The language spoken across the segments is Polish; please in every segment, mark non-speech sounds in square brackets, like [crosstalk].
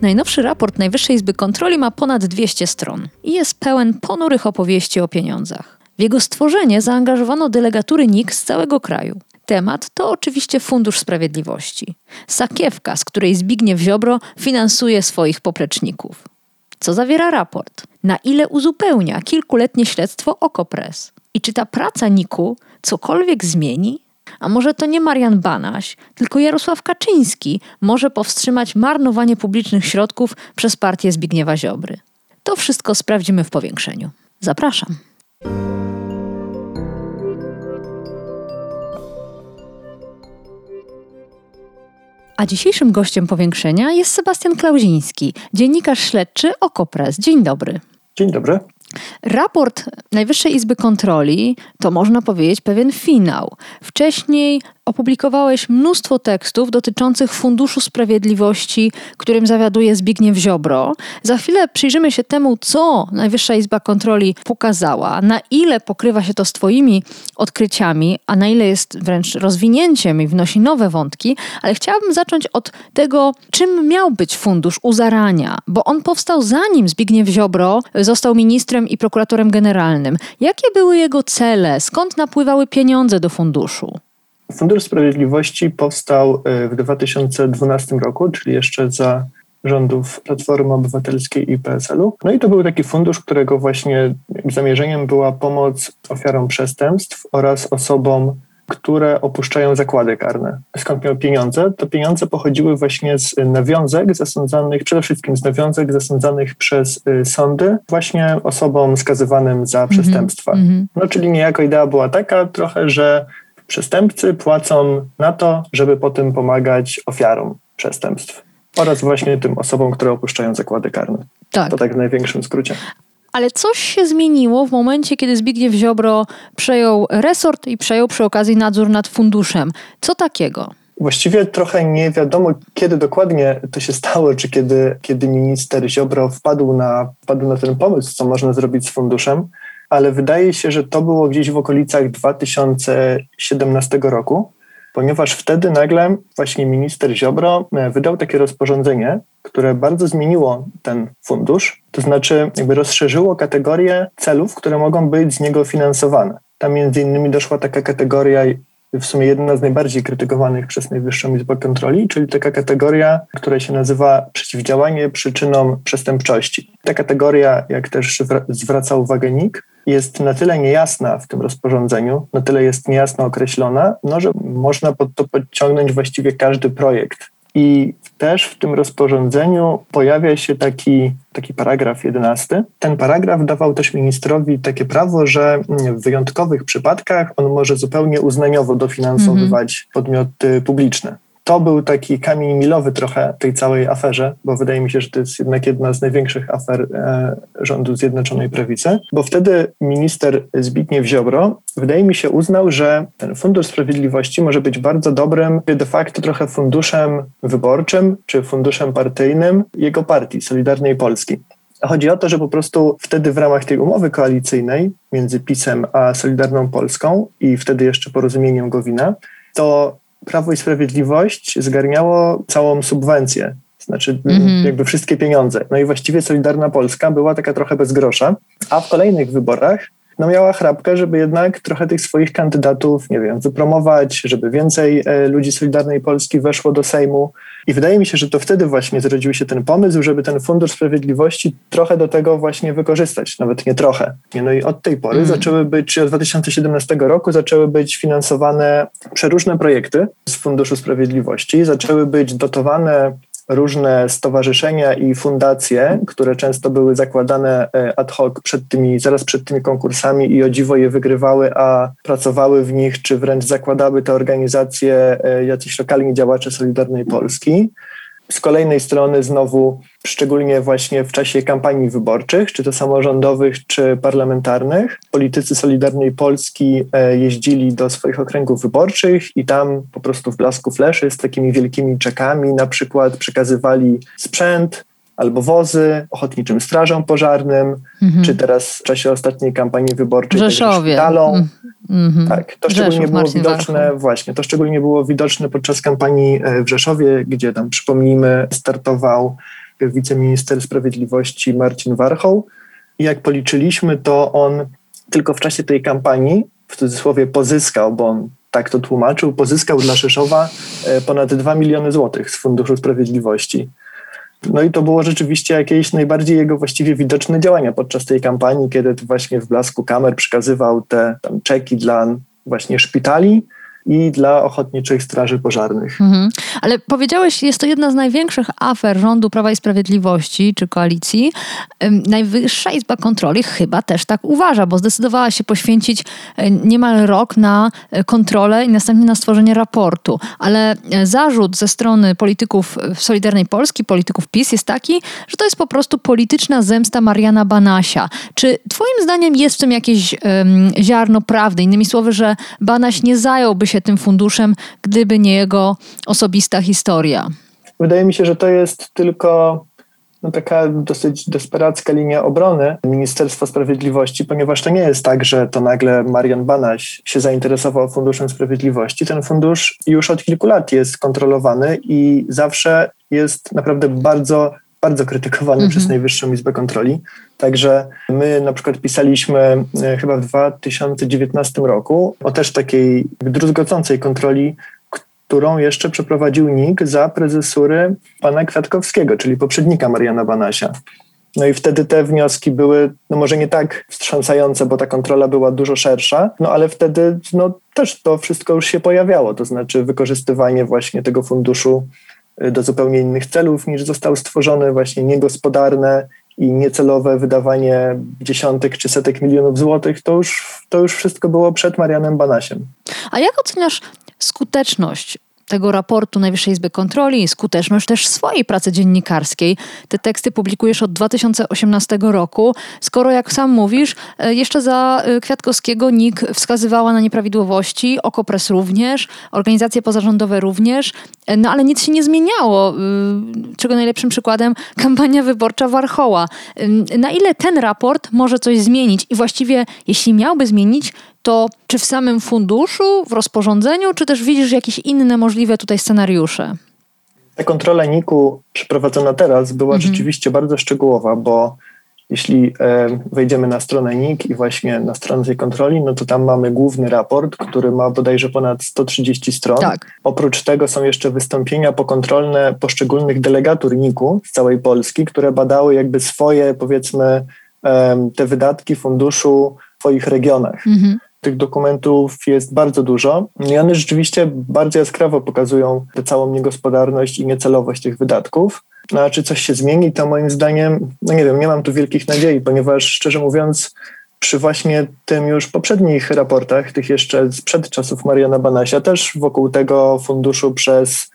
Najnowszy raport Najwyższej Izby Kontroli ma ponad 200 stron i jest pełen ponurych opowieści o pieniądzach. W jego stworzenie zaangażowano delegatury NIK z całego kraju. Temat to oczywiście Fundusz Sprawiedliwości. Sakiewka, z której Zbigniew Ziobro finansuje swoich popleczników. Co zawiera raport? Na ile uzupełnia kilkuletnie śledztwo Okopres? I czy ta praca NIK-u cokolwiek zmieni? A może to nie Marian Banaś, tylko Jarosław Kaczyński może powstrzymać marnowanie publicznych środków przez partię Zbigniewa Ziobry? To wszystko sprawdzimy w powiększeniu. Zapraszam. A dzisiejszym gościem powiększenia jest Sebastian Klauziński, dziennikarz śledczy Okopres. Dzień dobry. Dzień dobry. Raport Najwyższej Izby Kontroli to można powiedzieć pewien finał. Wcześniej opublikowałeś mnóstwo tekstów dotyczących Funduszu Sprawiedliwości, którym zawiaduje Zbigniew Ziobro. Za chwilę przyjrzymy się temu, co Najwyższa Izba Kontroli pokazała, na ile pokrywa się to z Twoimi odkryciami, a na ile jest wręcz rozwinięciem i wnosi nowe wątki, ale chciałabym zacząć od tego, czym miał być Fundusz u zarania, bo on powstał zanim Zbigniew Ziobro został ministrem i prokuratorem generalnym. Jakie były jego cele? Skąd napływały pieniądze do funduszu? Fundusz Sprawiedliwości powstał e, w 2012 roku, czyli jeszcze za rządów Platformy Obywatelskiej i PSL-u. No i to był taki fundusz, którego właśnie zamierzeniem była pomoc ofiarom przestępstw oraz osobom, które opuszczają zakłady karne. Skąd miał pieniądze? To pieniądze pochodziły właśnie z nawiązek zasądzanych, przede wszystkim z nawiązek zasądzanych przez y, sądy właśnie osobom skazywanym za mhm, przestępstwa. Mm -hmm. No czyli niejako idea była taka trochę, że przestępcy płacą na to, żeby potem pomagać ofiarom przestępstw oraz właśnie tym osobom, które opuszczają zakłady karne. Tak. To tak w największym skrócie. Ale coś się zmieniło w momencie, kiedy Zbigniew Ziobro przejął resort i przejął przy okazji nadzór nad funduszem. Co takiego? Właściwie trochę nie wiadomo, kiedy dokładnie to się stało, czy kiedy, kiedy minister Ziobro wpadł na, wpadł na ten pomysł, co można zrobić z funduszem ale wydaje się, że to było gdzieś w okolicach 2017 roku, ponieważ wtedy nagle właśnie minister Ziobro e, wydał takie rozporządzenie, które bardzo zmieniło ten fundusz, to znaczy jakby rozszerzyło kategorię celów, które mogą być z niego finansowane. Tam między innymi doszła taka kategoria w sumie jedna z najbardziej krytykowanych przez Najwyższą Izbę Kontroli, czyli taka kategoria, która się nazywa przeciwdziałanie przyczynom przestępczości. Ta kategoria, jak też zwraca uwagę NIK, jest na tyle niejasna w tym rozporządzeniu, na tyle jest niejasno określona, no, że można pod to podciągnąć właściwie każdy projekt. I też w tym rozporządzeniu pojawia się taki, taki paragraf jedenasty. Ten paragraf dawał też ministrowi takie prawo, że w wyjątkowych przypadkach on może zupełnie uznaniowo dofinansowywać mm -hmm. podmioty publiczne to był taki kamień milowy trochę tej całej aferze, bo wydaje mi się, że to jest jednak jedna z największych afer e, rządu Zjednoczonej Prawicy, bo wtedy minister Zbigniew Ziobro, wydaje mi się, uznał, że ten Fundusz Sprawiedliwości może być bardzo dobrym, de facto trochę funduszem wyborczym czy funduszem partyjnym jego partii, Solidarnej Polski. Chodzi o to, że po prostu wtedy w ramach tej umowy koalicyjnej między PiSem a Solidarną Polską i wtedy jeszcze porozumieniem Gowina, to Prawo i Sprawiedliwość zgarniało całą subwencję, znaczy mm-hmm. jakby wszystkie pieniądze. No i właściwie Solidarna Polska była taka trochę bez grosza, a w kolejnych wyborach no miała chrapkę, żeby jednak trochę tych swoich kandydatów, nie wiem, wypromować, żeby więcej e, ludzi Solidarnej Polski weszło do Sejmu. I wydaje mi się, że to wtedy właśnie zrodził się ten pomysł, żeby ten Fundusz Sprawiedliwości trochę do tego właśnie wykorzystać, nawet nie trochę. No i od tej pory mm. zaczęły być, od 2017 roku zaczęły być finansowane przeróżne projekty z Funduszu Sprawiedliwości, zaczęły być dotowane różne stowarzyszenia i fundacje, które często były zakładane e, ad hoc przed tymi, zaraz przed tymi konkursami i o dziwo je wygrywały, a pracowały w nich, czy wręcz zakładały te organizacje e, jacyś lokalni działacze Solidarnej Polski. Z kolejnej strony znowu, szczególnie właśnie w czasie kampanii wyborczych, czy to samorządowych, czy parlamentarnych, politycy Solidarnej Polski e, jeździli do swoich okręgów wyborczych i tam po prostu w blasku fleszy z takimi wielkimi czekami na przykład przekazywali sprzęt, albo wozy, ochotniczym strażom pożarnym, mhm. czy teraz w czasie ostatniej kampanii wyborczej Rzeszowie. szpitalą. Mhm. Tak, to szczególnie Rzeszów, było Marcin widoczne, Warchoł. właśnie, to szczególnie było widoczne podczas kampanii e, w Rzeszowie, gdzie tam, przypomnijmy, startował wiceminister sprawiedliwości Marcin Warchoł. I jak policzyliśmy, to on tylko w czasie tej kampanii, w cudzysłowie pozyskał, bo on tak to tłumaczył, pozyskał dla Rzeszowa e, ponad 2 miliony złotych z Funduszu Sprawiedliwości. No i to było rzeczywiście jakieś najbardziej jego właściwie widoczne działania podczas tej kampanii, kiedy właśnie w blasku kamer przekazywał te tam czeki dla właśnie szpitali, i dla ochotniczych straży pożarnych. Mhm. Ale powiedziałeś, jest to jedna z największych afer rządu Prawa i Sprawiedliwości czy koalicji. Najwyższa Izba Kontroli chyba też tak uważa, bo zdecydowała się poświęcić e, niemal rok na e, kontrolę i następnie na stworzenie raportu. Ale e, zarzut ze strony polityków Solidarnej Polski, polityków PiS jest taki, że to jest po prostu polityczna zemsta Mariana Banasia. Czy twoim zdaniem jest w tym jakieś um, ziarno prawdy? Innymi słowy, że Banaś nie zająłby się tym funduszem, gdyby nie jego osobista historia? Wydaje mi się, że to jest tylko no, taka dosyć desperacka linia obrony Ministerstwa Sprawiedliwości, ponieważ to nie jest tak, że to nagle Marian Banaś się zainteresował Funduszem Sprawiedliwości. Ten fundusz już od kilku lat jest kontrolowany i zawsze jest naprawdę bardzo bardzo krytykowany przez mhm. Najwyższą Izbę Kontroli. Także my na przykład pisaliśmy e, chyba w 2019 roku o też takiej druzgocącej kontroli, którą jeszcze przeprowadził NIK za prezesury pana Kwiatkowskiego, czyli poprzednika Mariana Banasia. No i wtedy te wnioski były, no może nie tak wstrząsające, bo ta kontrola była dużo szersza, no ale wtedy no, też to wszystko już się pojawiało, to znaczy wykorzystywanie właśnie tego funduszu do zupełnie innych celów niż został stworzony, właśnie niegospodarne i niecelowe wydawanie dziesiątek czy setek milionów złotych, to już, to już wszystko było przed Marianem Banasiem. A jak oceniasz skuteczność tego raportu Najwyższej Izby Kontroli, skuteczność też swojej pracy dziennikarskiej. Te teksty publikujesz od 2018 roku, skoro jak sam mówisz, e, jeszcze za e, Kwiatkowskiego NIK wskazywała na nieprawidłowości, Okopres również, organizacje pozarządowe również, e, no ale nic się nie zmieniało, czego najlepszym przykładem [laughs] kampania wyborcza Warchoła. Na ile ten raport może coś zmienić i właściwie jeśli miałby zmienić, to czy w samym funduszu, w rozporządzeniu, czy też widzisz jakieś inne możliwe tutaj scenariusze? Ta kontrola NIK-u przeprowadzona teraz była mhm. rzeczywiście bardzo szczegółowa, bo jeśli e, wejdziemy na stronę NIK i właśnie na stronę tej kontroli, no to tam mamy główny raport, który ma bodajże ponad 130 stron. Tak. Oprócz tego są jeszcze wystąpienia pokontrolne poszczególnych delegatur NIK-u z całej Polski, które badały jakby swoje, powiedzmy, te wydatki funduszu w swoich regionach. Mhm. Tych dokumentów jest bardzo dużo i one rzeczywiście bardzo jaskrawo pokazują tę całą niegospodarność i niecelowość tych wydatków. No a czy coś się zmieni, to moim zdaniem, no nie wiem, nie mam tu wielkich nadziei, ponieważ szczerze mówiąc, przy właśnie tym już poprzednich raportach, tych jeszcze sprzed czasów Mariana Banasia, też wokół tego funduszu przez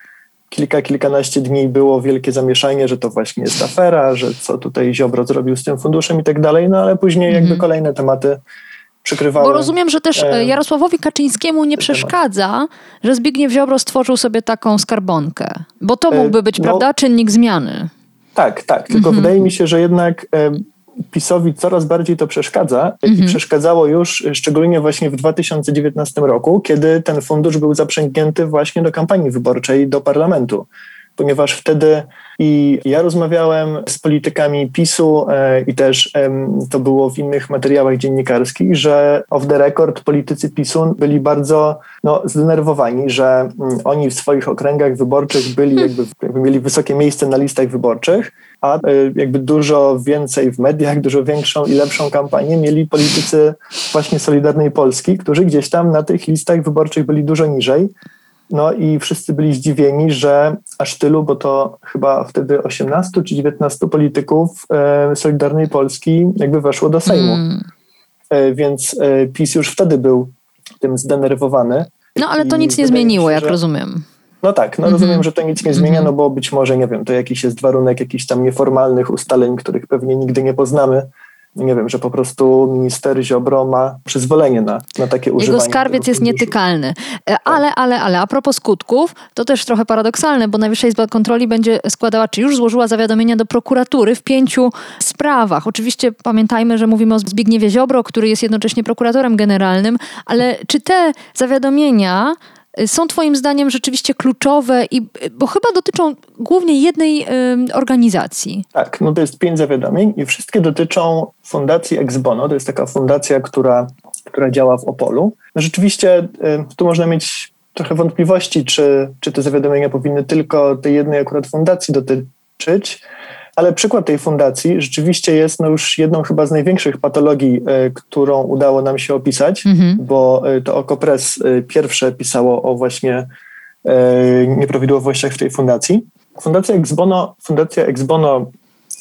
kilka, kilkanaście dni było wielkie zamieszanie, że to właśnie jest afera, że co tutaj Ziobro zrobił z tym funduszem i tak dalej, no ale później jakby mhm. kolejne tematy Bo rozumiem, że też e, Jarosławowi Kaczyńskiemu nie przeszkadza, że Zbigniew Ziobro stworzył sobie taką skarbonkę. Bo to e, mógłby być, no, prawda, czynnik zmiany. Tak, tak. Tylko mhm. wydaje mi się, że jednak e, PiSowi coraz bardziej to przeszkadza mhm. i przeszkadzało już szczególnie właśnie w 2019 roku, kiedy ten fundusz był zaprzęgnięty właśnie do kampanii wyborczej do parlamentu ponieważ wtedy i ja rozmawiałem z politykami PiSu e, i też to było w innych materiałach dziennikarskich, że off the record politycy PiSu byli bardzo no, zdenerwowani, że mm, oni w swoich okręgach wyborczych byli jakby, jakby mieli wysokie miejsce na listach wyborczych, a e, jakby dużo więcej w mediach, dużo większą i lepszą kampanię mieli politycy właśnie Solidarnej Polski, którzy gdzieś tam na tych listach wyborczych byli dużo niżej. No i wszyscy byli zdziwieni, że aż tylu, bo to chyba wtedy 18 czy 19 polityków e, Solidarnej Polski jakby weszło do Sejmu. Mm. Więc e, PiS już wtedy był tym zdenerwowany. No ale to nic nie zmieniło, się, jak że... rozumiem. No tak, no rozumiem, że to nic nie zmienia, no bo być może, nie wiem, to jakiś jest warunek jakichś tam nieformalnych ustaleń, których pewnie nigdy nie poznamy nie wiem, że po prostu minister Ziobro ma przyzwolenie na, na takie Jego używanie. Jego skarbiec jest nietykalny. E, ale, ale, ale, a propos skutków, to też trochę paradoksalne, bo Najwyższa Izba Kontroli będzie składała, czy już złożyła zawiadomienia do prokuratury w pięciu sprawach. Oczywiście pamiętajmy, że mówimy o Zbigniewie Ziobro, który jest jednocześnie prokuratorem generalnym, ale czy te zawiadomienia są Twoim zdaniem rzeczywiście kluczowe, i, bo chyba dotyczą głównie jednej y, organizacji? Tak, no to jest pięć zawiadomień i wszystkie dotyczą Fundacji Exbono. To jest taka fundacja, która, która działa w Opolu. No rzeczywiście y, tu można mieć trochę wątpliwości, czy, czy te zawiadomienia powinny tylko tej jednej akurat fundacji dotyczyć, ale przykład tej fundacji rzeczywiście jest no już jedną chyba z największych patologii, e, którą udało nam się opisać, mhm. bo e, to Okopres e, pierwsze pisało o właśnie nieprawidłowościach w tej fundacji. Fundacja Exbono, Fundacja Exbono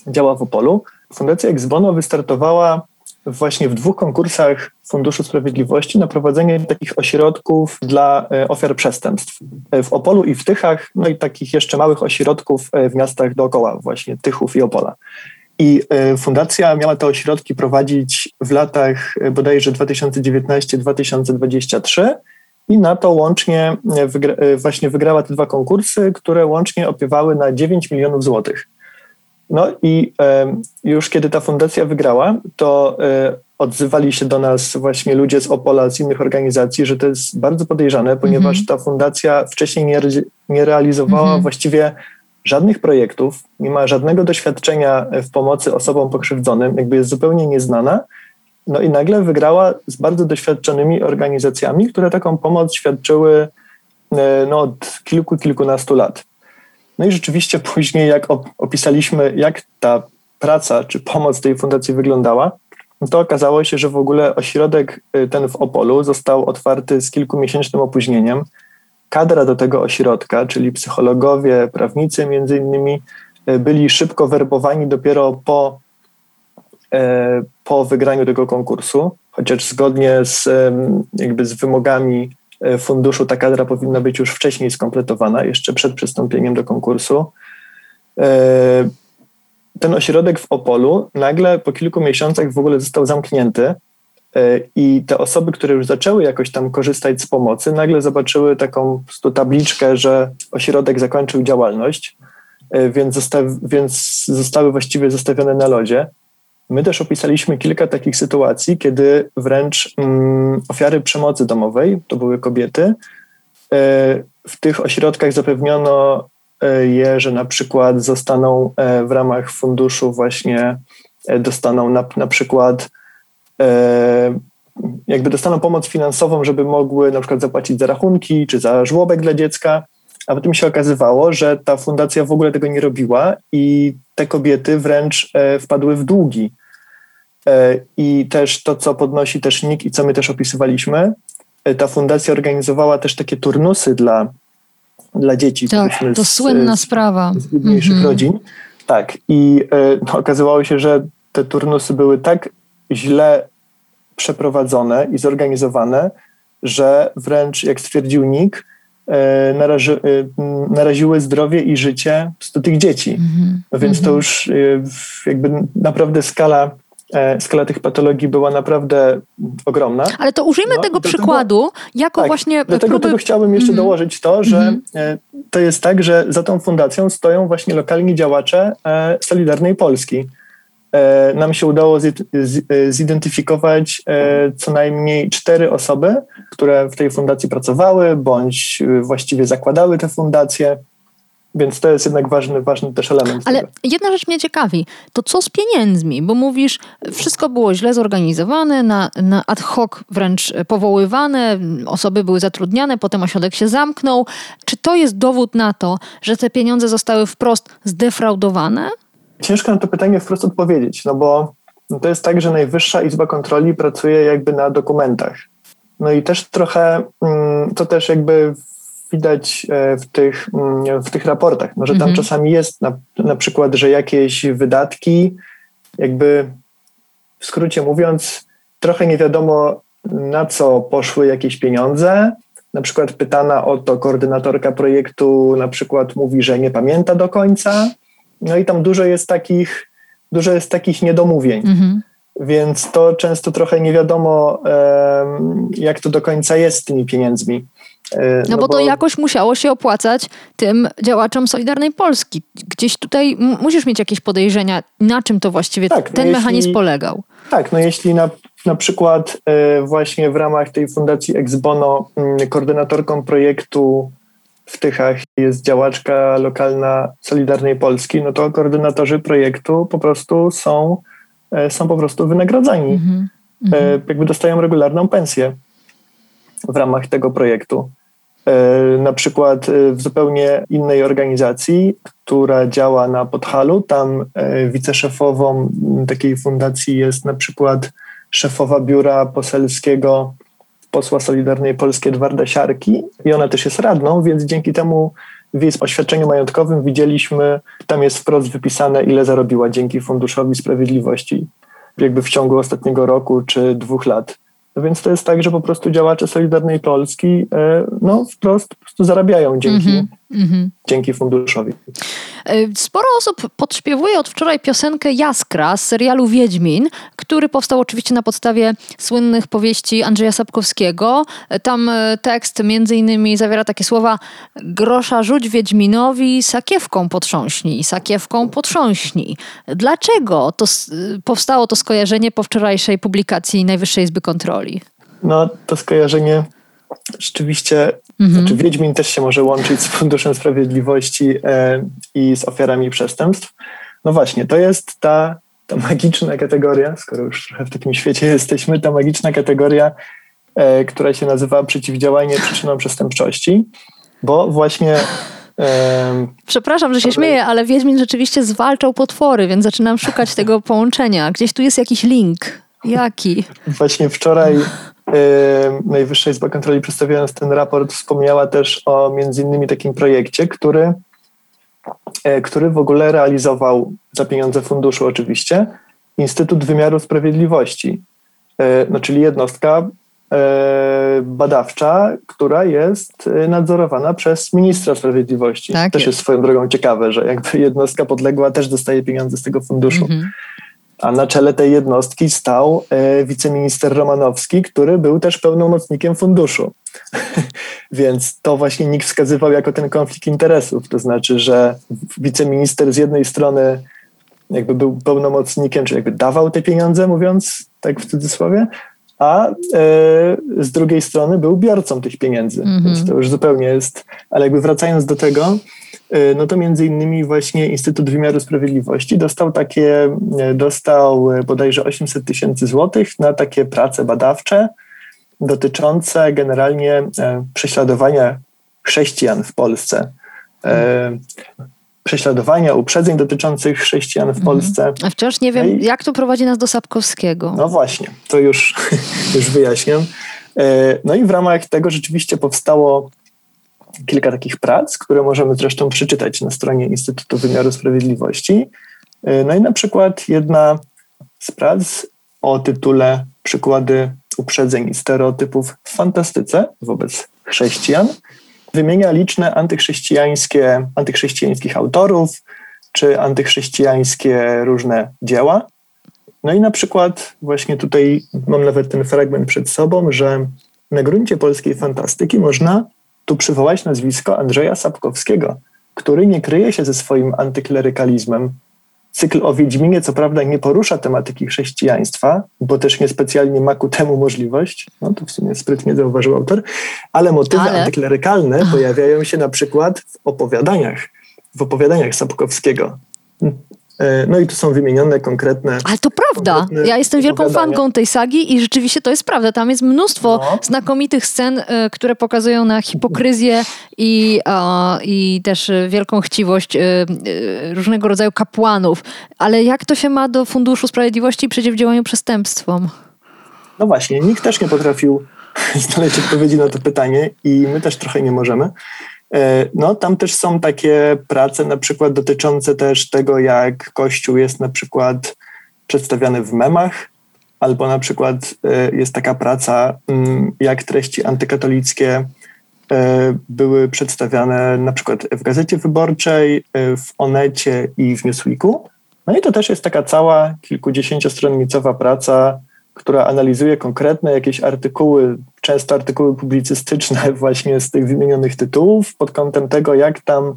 działa w Opolu. Fundacja Exbono wystartowała właśnie w dwóch konkursach Funduszu Sprawiedliwości na prowadzenie takich ośrodków dla e, ofiar przestępstw e, w Opolu i w Tychach, no i takich jeszcze małych ośrodków e, w miastach dookoła, właśnie Tychów i Opola. I fundacja miała te ośrodki prowadzić w latach bodajże 2019-2023 i na to łącznie wygra, właśnie wygrała te dwa konkursy, które łącznie opiewały na 9 milionów złotych. No i już kiedy ta fundacja wygrała, to e, odzywali się do nas właśnie ludzie z Opola, z innych organizacji, że to jest bardzo podejrzane, ponieważ mm -hmm. ta fundacja wcześniej nie, nie realizowała mm -hmm. właściwie żadnych projektów, nie ma żadnego doświadczenia w pomocy osobom pokrzywdzonym, jakby jest zupełnie nieznana. No i nagle wygrała z bardzo doświadczonymi organizacjami, które taką pomoc świadczyły e, no, od kilku, kilkunastu lat. No i rzeczywiście [laughs] później, jak opisaliśmy, jak ta praca czy pomoc tej fundacji wyglądała, to okazało się, że w ogóle ośrodek y, ten w Opolu został otwarty z kilkumiesięcznym opóźnieniem. Kadra do tego ośrodka, czyli psychologowie, prawnicy między innymi, y, byli szybko werbowani dopiero po, y, po wygraniu tego konkursu, chociaż zgodnie z, jakby z wymogami E, funduszu ta kadra powinna być już wcześniej skompletowana, jeszcze przed przystąpieniem do konkursu. E, ten ośrodek w Opolu nagle po kilku miesiącach w ogóle został zamknięty e, i te osoby, które już zaczęły jakoś tam korzystać z pomocy, nagle zobaczyły taką tabliczkę, że ośrodek zakończył działalność, więc, więc zostały właściwie zostawione na lodzie. My też opisaliśmy kilka takich sytuacji, kiedy wręcz mm, ofiary przemocy domowej, to były kobiety, e, w tych ośrodkach zapewniono e, je, że na przykład zostaną e, w ramach funduszu właśnie dostaną na, na przykład jakby dostaną pomoc finansową, żeby mogły na przykład zapłacić za rachunki czy za żłobek dla dziecka, a potem się okazywało, że ta fundacja w ogóle tego nie robiła i te kobiety wręcz e, wpadły w długi. E, I też to, co podnosi też NIK i co my też opisywaliśmy, e, ta fundacja organizowała też takie turnusy dla, dla dzieci. Tak, to z, słynna sprawa. Z biedniejszych mhm. rodzin. Tak, i no, okazywało się, że te turnusy były tak źle przeprowadzone i zorganizowane, że wręcz, jak stwierdził NIK, naraży, e, naraziły zdrowie i życie tych dzieci. Mm-hmm. No więc to mhm. już e, jakby naprawdę skala skala tych patologii była naprawdę ogromna. Ale to użyjmy no, tego przykładu jako tak, właśnie Dlatego próby... tego chciałbym jeszcze mm. dołożyć to, że mm. to jest tak, że za tą fundacją stoją właśnie lokalni działacze Solidarnej Polski. E, nam się udało e, zidentyfikować e, co najmniej cztery osoby, które w tej fundacji pracowały, bądź właściwie zakładały te fundacje. Więc to jest jednak ważny, ważny też element. Ale tego. jedna rzecz mnie ciekawi, to co z pieniędzmi? Bo mówisz, wszystko było źle zorganizowane, na, na ad hoc wręcz powoływane, osoby były zatrudniane, potem ośrodek się zamknął. Czy to jest dowód na to, że te pieniądze zostały wprost zdefraudowane? Ciężko na to pytanie wprost odpowiedzieć, no bo to jest tak, że Najwyższa Izba Kontroli pracuje jakby na dokumentach. No i też trochę mm, to też jakby widać e, w tych, mm, w tych raportach, no, że tam mhm. czasami jest na, na przykład, że jakieś wydatki, jakby w skrócie mówiąc, trochę nie wiadomo na co poszły jakieś pieniądze, na przykład pytana o to koordynatorka projektu na przykład mówi, że nie pamięta do końca, no i tam dużo jest takich, dużo jest takich niedomówień. Mhm. Więc to często trochę nie wiadomo, jak to do końca jest z tymi pieniędzmi. E, no, no bo, bo, to jakoś musiało się opłacać tym działaczom Solidarnej Polski. Gdzieś tutaj musisz mieć jakieś podejrzenia, na czym to właściwie tak, no ten no mechanizm jeśli, polegał. Tak, no jeśli na, na przykład e, właśnie w ramach tej fundacji Exbono koordynatorką projektu w Tychach jest działaczka lokalna Solidarnej Polski, no to koordynatorzy projektu po prostu są, e, są po prostu wynagradzani. Mm -hmm. Jakby dostają regularną pensję w ramach tego projektu. E, na przykład w zupełnie innej organizacji, która działa na Podhalu, tam wiceszefową takiej fundacji jest na przykład szefowa biura poselskiego posła Solidarnej Polskiej Edwarda Siarki i ona też jest radną, więc dzięki temu w jej oświadczeniu majątkowym widzieliśmy, tam jest wprost wypisane, ile zarobiła dzięki Funduszowi Sprawiedliwości jakby w ciągu ostatniego roku czy dwóch lat. No więc to jest tak, że po prostu działacze Solidarnej Polski e, no, wprost po prostu zarabiają dzięki, mm -hmm. Dzięki funduszowi. E, sporo osób podśpiewuje od wczoraj piosenkę Jaskra z serialu Wiedźmin, który powstał oczywiście na podstawie słynnych powieści Andrzeja Sapkowskiego. E, tam tekst między innymi zawiera takie słowa grosza rzuć Wiedźminowi, sakiewką potrząśnij, sakiewką potrząśnij. Dlaczego to powstało to skojarzenie po wczorajszej publikacji Najwyższej Izby Kontroli? roli. No, to skojarzenie rzeczywiście, mhm. znaczy Wiedźmin też się może łączyć z Funduszem Sprawiedliwości e, i z ofiarami przestępstw. No właśnie, to jest ta, ta magiczna kategoria, skoro już trochę w takim świecie jesteśmy, ta magiczna kategoria, e, która się nazywa przeciwdziałanie przyczynom przestępczości, bo właśnie Przepraszam, że się śmieję, ale Wiedźmin rzeczywiście zwalczał potwory, więc zaczynam szukać tego połączenia. Gdzieś tu jest jakiś link. Jaki? Właśnie wczoraj Najwyższa Izba Kontroli przedstawiając ten raport wspomniała też o między innymi takim projekcie, który, y, który w ogóle realizował za pieniądze funduszu oczywiście Instytut Wymiaru Sprawiedliwości, y, no, czyli jednostka badawcza, która jest nadzorowana przez ministra sprawiedliwości. Tak też jest. jest swoją drogą ciekawe, że jakby jednostka podległa też dostaje pieniądze z tego funduszu. -hmm a na czele tej jednostki stał e, wiceminister Romanowski, który był też pełnomocnikiem funduszu. [laughs] Więc to właśnie nikt wskazywał jako ten konflikt interesów. To znaczy, że wiceminister z jednej strony jakby był pełnomocnikiem, czy jakby dawał te pieniądze, mówiąc tak w cudzysłowie, a e, z drugiej strony był biorcą tych pieniędzy. Mm -hmm. Więc to już zupełnie jest. Ale jakby wracając do tego, no to między innymi właśnie Instytut Wymiaru Sprawiedliwości dostał takie, e, dostał e, bodajże 800 tysięcy złotych na takie prace badawcze dotyczące generalnie prześladowania chrześcijan w Polsce. Prześladowania, uprzedzeń dotyczących chrześcijan w mhm. Polsce. A wciąż nie wiem, no jak to prowadzi nas do Sapkowskiego. No właśnie, to już, [laughs] już wyjaśniam. No i w ramach tego rzeczywiście powstało kilka takich prac, które możemy zresztą przeczytać na stronie Instytutu Wymiaru Sprawiedliwości. E, no i na przykład jedna z prac o tytule Przykłady uprzedzeń i stereotypów w fantastyce wobec chrześcijan wymienia liczne antychrześcijańskie, antychrześcijańskich autorów czy antychrześcijańskie różne dzieła. No i na przykład właśnie tutaj mam nawet ten fragment przed sobą, że na gruncie polskiej fantastyki można tu przywołać nazwisko Andrzeja Sapkowskiego, który nie kryje się ze swoim antyklerykalizmem. Cykl o Wiedźminie co prawda nie porusza tematyki chrześcijaństwa, bo też niespecjalnie ma ku temu możliwość, no to w sumie sprytnie zauważył autor, ale motywy ale... antyklerykalne pojawiają się na przykład w opowiadaniach, w opowiadaniach Sapkowskiego. E, no i tu są wymienione konkretne. Ale to prawda. Ja jestem wielką fanką tej sagi i rzeczywiście to jest prawda. Tam jest mnóstwo no. znakomitych scen, e, które pokazują na hipokryzję i, i też wielką chciwość e, różnego rodzaju kapłanów. Ale jak to się ma do Funduszu Sprawiedliwości i przeciwdziałaniu przestępstwom? No właśnie, nikt też nie potrafił [laughs] znaleźć odpowiedzi na to pytanie i my też trochę nie możemy. E, no, tam też są takie prace, na przykład dotyczące też tego, jak Kościół jest na przykład przedstawiany w memach, albo na przykład e, jest taka praca, mm, jak treści antykatolickie były przedstawiane na przykład w Gazecie Wyborczej, w Onecie i w Newsweeku. No i to też jest taka cała kilkudziesięciostronnicowa praca, która analizuje konkretne jakieś artykuły, często artykuły publicystyczne [laughs] właśnie z tych wymienionych tytułów pod kątem tego, jak tam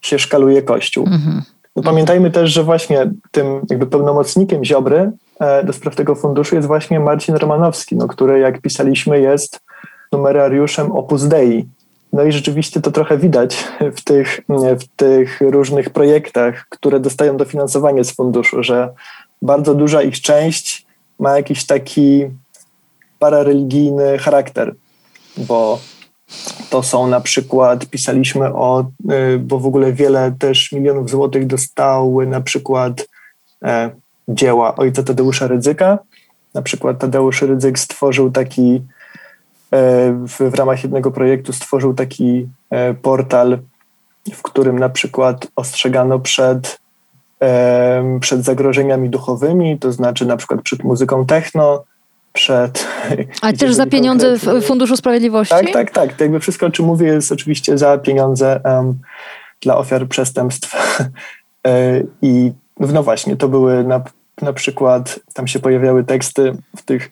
się szkaluje Kościół. Mhm. No pamiętajmy też, że właśnie tym jakby pełnomocnikiem Ziobry e, do spraw tego funduszu jest właśnie Marcin Romanowski, no, który jak pisaliśmy jest numerariuszem Opus Dei. No i rzeczywiście to trochę widać [laughs] w tych, w tych różnych projektach, które dostają dofinansowanie z funduszu, że bardzo duża ich część ma jakiś taki parareligijny charakter, bo to są na przykład, pisaliśmy o, y, bo w ogóle wiele też milionów złotych dostały na przykład e, dzieła ojca Tadeusza Rydzyka. Na przykład Tadeusz Rydzyk stworzył taki, e, w, w ramach jednego projektu stworzył taki e, portal, w którym na przykład ostrzegano przed, przed zagrożeniami duchowymi, to znaczy na przykład przed muzyką techno, przed. A [laughs] też za pieniądze w Funduszu Sprawiedliwości? Tak, tak, tak. To jakby wszystko, o czym mówię, jest oczywiście za pieniądze um, dla ofiar przestępstw. [laughs] E, I no właśnie, to były na, na przykład, tam się pojawiały teksty w tych,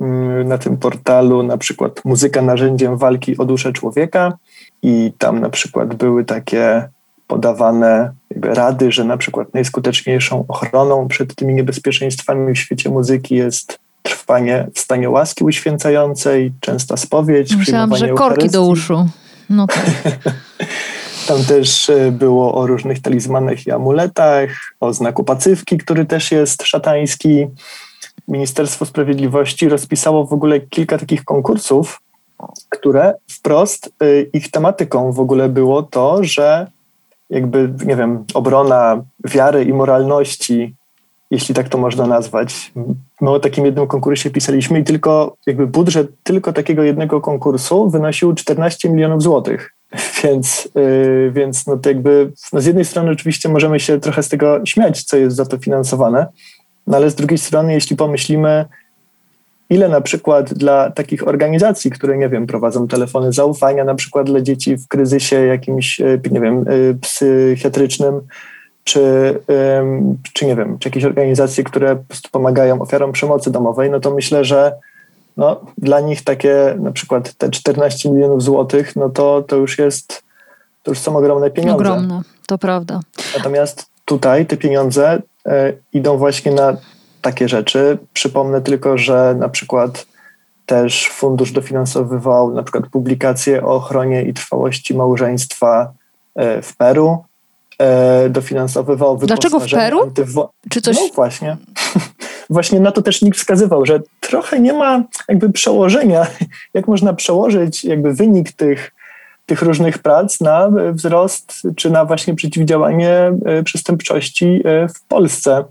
mm, na tym portalu, na przykład muzyka narzędziem walki o duszę człowieka i tam na przykład były takie podawane rady, że na przykład najskuteczniejszą ochroną przed tymi niebezpieczeństwami w świecie muzyki jest trwanie w stanie łaski uświęcającej, częsta spowiedź, Myślałam, że korki do uszu. No tak. [laughs] Tam też e, było o różnych talizmanach i amuletach, o znaku pacywki, który też jest szatański. Ministerstwo Sprawiedliwości rozpisało w ogóle kilka takich konkursów, które wprost e, ich tematyką w ogóle było to, że jakby, nie wiem, obrona wiary i moralności jeśli tak to można nazwać. My o takim jednym konkursie pisaliśmy i tylko jakby budżet tylko takiego jednego konkursu wynosił 14 milionów złotych. [laughs] Więc, yy, więc no to jakby no z jednej strony oczywiście możemy się trochę z tego śmiać, co jest za to finansowane, no ale z drugiej strony, jeśli pomyślimy, ile na przykład dla takich organizacji, które, nie wiem, prowadzą telefony zaufania, na przykład dla dzieci w kryzysie jakimś, y, nie wiem, y, psychiatrycznym, czy, czy nie wiem, czy jakieś organizacje, które pomagają ofiarom przemocy domowej, no to myślę, że no, dla nich takie na przykład te 14 milionów złotych, no to, to już jest, to już są ogromne pieniądze. Ogromne, to prawda. Natomiast tutaj te pieniądze e, idą właśnie na takie rzeczy. Przypomnę tylko, że na przykład też fundusz dofinansowywał na przykład publikacje o ochronie i trwałości małżeństwa e, w Peru, e, dofinansowywał Dlaczego w Peru? Antywo- Czy coś... No właśnie. [laughs] właśnie na to też nikt wskazywał, że trochę nie ma jakby przełożenia, [laughs] jak można przełożyć jakby wynik tych, tych różnych prac na wzrost czy na właśnie przeciwdziałanie e, przestępczości w Polsce.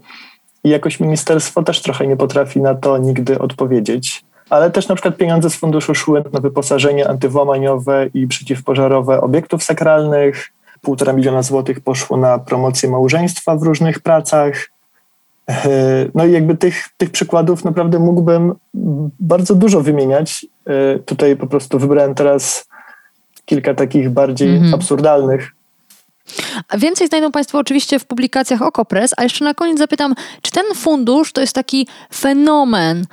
I jakoś ministerstwo też trochę nie potrafi na to nigdy odpowiedzieć. Ale też na przykład pieniądze z funduszu szły na wyposażenie antywłamaniowe i przeciwpożarowe obiektów sakralnych, półtora miliona złotych poszło na promocję małżeństwa w różnych pracach. No i jakby tych, tych przykładów naprawdę mógłbym bardzo dużo wymieniać. E, tutaj po prostu wybrałem teraz kilka takich bardziej mm -hmm. absurdalnych. Więcej znajdą Państwo oczywiście w publikacjach Okopres, a jeszcze na koniec zapytam, czy ten fundusz to jest taki fenomen,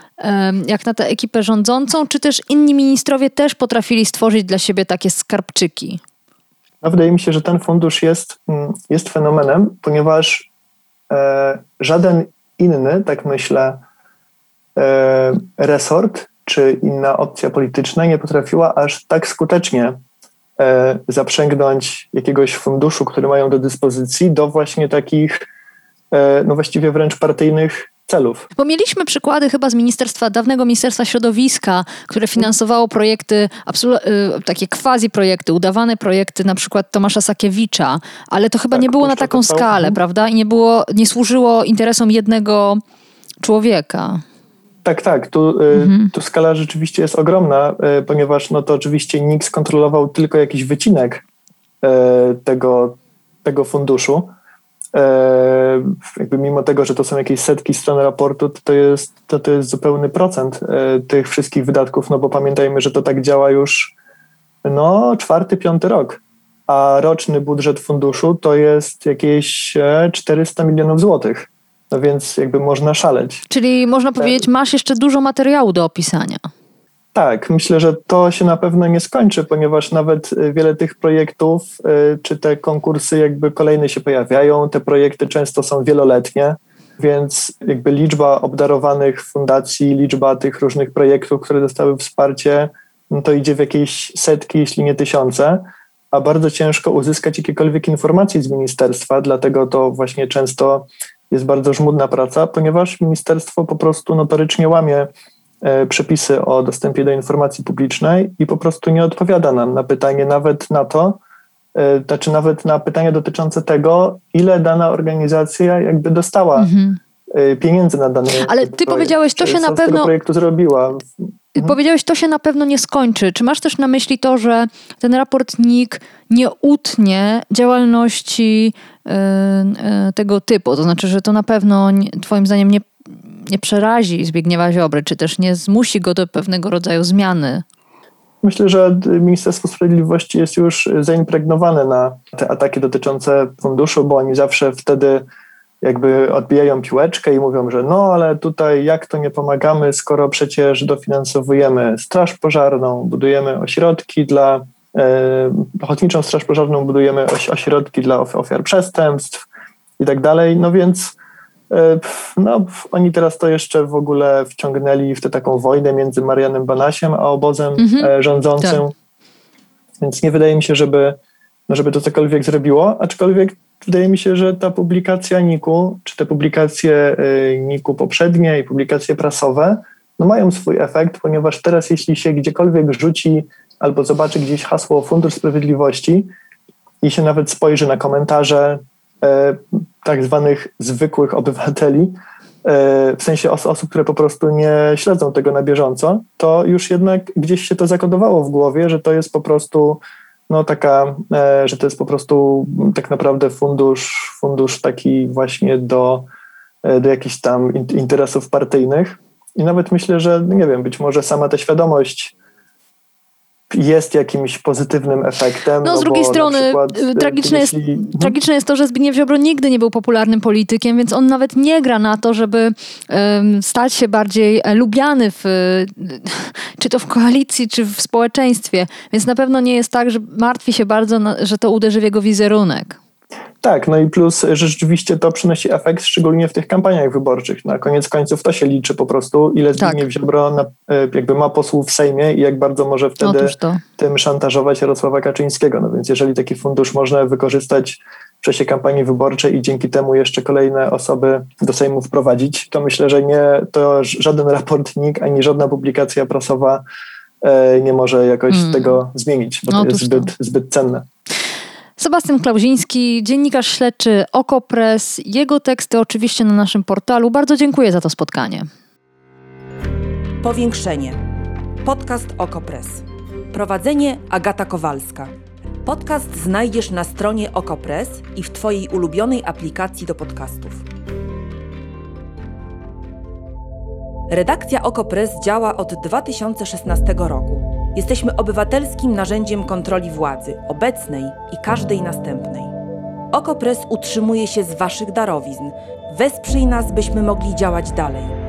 jak na tę ekipę rządzącą, czy też inni ministrowie też potrafili stworzyć dla siebie takie skarbczyki? No, wydaje mi się, że ten fundusz jest, mm, jest fenomenem, ponieważ e, żaden inny, tak myślę, e, resort czy inna opcja polityczna nie potrafiła aż tak skutecznie zaprzęgnąć jakiegoś funduszu, który mają do dyspozycji, do właśnie takich, e, no właściwie wręcz partyjnych celów. Bo mieliśmy przykłady chyba z ministerstwa, dawnego Ministerstwa Środowiska, które finansowało projekty, y, takie quasi projekty, udawane projekty na przykład Tomasza Sakiewicza, ale to chyba tak, nie było na taką skalę, mhm. prawda? I nie było, nie służyło interesom jednego człowieka. Tak, tak. Tu, y, mhm. tu skala rzeczywiście jest ogromna, y, ponieważ no to oczywiście NIK skontrolował tylko jakiś wycinek tego, tego funduszu. Jakby mimo tego, że to są jakieś setki stron raportu, to, to, jest, to, to jest zupełny procent tych wszystkich wydatków, no bo pamiętajmy, że to tak działa już no czwarty, piąty rok. A roczny budżet funduszu to jest jakieś 400 e, milionów złotych. No więc jakby można szaleć. Czyli można powiedzieć, masz jeszcze dużo materiału do opisania. Tak, myślę, że to się na pewno nie skończy, ponieważ nawet y, wiele tych projektów, y, czy te konkursy jakby kolejne się pojawiają, te projekty często są wieloletnie, więc jakby liczba obdarowanych fundacji, liczba tych różnych projektów, które dostały wsparcie, no to idzie w jakieś setki, jeśli nie tysiące, a bardzo ciężko uzyskać jakiekolwiek informacje z ministerstwa, dlatego to właśnie często jest bardzo żmudna praca, ponieważ ministerstwo po prostu notorycznie łamie E, przepisy o dostępie do informacji publicznej i po prostu nie odpowiada nam na pytanie nawet na to, e, znaczy nawet na pytanie dotyczące tego, ile dana organizacja jakby dostała mhm. E, pieniędzy na dany Ale ty powiedziałeś, to się na pewno projektu zrobiła. Mhm. Powiedziałeś, to się na pewno nie skończy. Czy masz też na myśli to, że ten raport NIK nie utnie działalności yy, yy, tego typu? To znaczy, że to na pewno nie, twoim zdaniem nie nie przerazi Zbigniewa Ziobry, czy też nie zmusi go do pewnego rodzaju zmiany? Myślę, że Ministerstwo Sprawiedliwości jest już zaimpregnowane na te ataki dotyczące funduszu, bo oni zawsze wtedy jakby odbijają piłeczkę i mówią, że no ale tutaj jak to nie pomagamy, skoro przecież dofinansowujemy Straż Pożarną, budujemy ośrodki dla, e, Ochotniczą Straż Pożarną budujemy ośrodki dla ofiar przestępstw i tak dalej, no więc E, no, oni teraz to jeszcze w ogóle wciągnęli w tę taką wojnę między Marianem Banasiem a obozem mhm. E, rządzącym. Tak. Więc nie wydaje mi się, żeby, no, żeby to cokolwiek zrobiło, aczkolwiek wydaje mi się, że ta publikacja Niku, czy te publikacje e, Niku poprzednie i publikacje prasowe, no mają swój efekt, ponieważ teraz jeśli się gdziekolwiek rzuci albo zobaczy gdzieś hasło Fundusz Sprawiedliwości i się nawet spojrzy na komentarze E, tak zwanych zwykłych obywateli, e, w sensie os osób, które po prostu nie śledzą tego na bieżąco, to już jednak gdzieś się to zakodowało w głowie, że to jest po prostu no taka, e, że to jest po prostu tak naprawdę fundusz, fundusz taki właśnie do, do jakichś tam interesów partyjnych. I nawet myślę, że nie wiem, być może sama ta świadomość jest jakimś pozytywnym efektem. No, no z drugiej strony przykład, y, tragiczne, jest, mhm. tragiczne jest to, że Zbigniew Ziobro nigdy nie był popularnym politykiem, więc on nawet nie gra na to, żeby um, stać się bardziej e, lubiany w, [laughs] czy to w koalicji, czy w społeczeństwie. Więc na pewno nie jest tak, że martwi się bardzo, że to uderzy w jego wizerunek. Tak, no i plus, że rzeczywiście to przynosi efekt, szczególnie w tych kampaniach wyborczych. Na koniec końców to się liczy po prostu, ile tak. Zbigniew Ziobro na, e, jakby ma posłów w Sejmie i jak bardzo może wtedy tym szantażować Jarosława Kaczyńskiego. No więc jeżeli taki fundusz można wykorzystać w czasie kampanii wyborczej i dzięki temu jeszcze kolejne osoby do Sejmu wprowadzić, to myślę, że nie, to żaden raportnik ani żadna publikacja prasowa e, nie może jakoś mm. tego zmienić, bo to jest zbyt, zbyt cenne. Sebastian Klauziński, dziennikarz śledczy Okopres. Jego teksty oczywiście na naszym portalu. Bardzo dziękuję za to spotkanie. Powiększenie. Podcast Okopres. Prowadzenie Agata Kowalska. Podcast znajdziesz na stronie Okopres i w Twojej ulubionej aplikacji do podcastów. Redakcja Okopres działa od 2016 roku. Jesteśmy obywatelskim narzędziem kontroli władzy, obecnej i każdej następnej. Okopres utrzymuje się z Waszych darowizn. Wesprzyj nas, byśmy mogli działać dalej.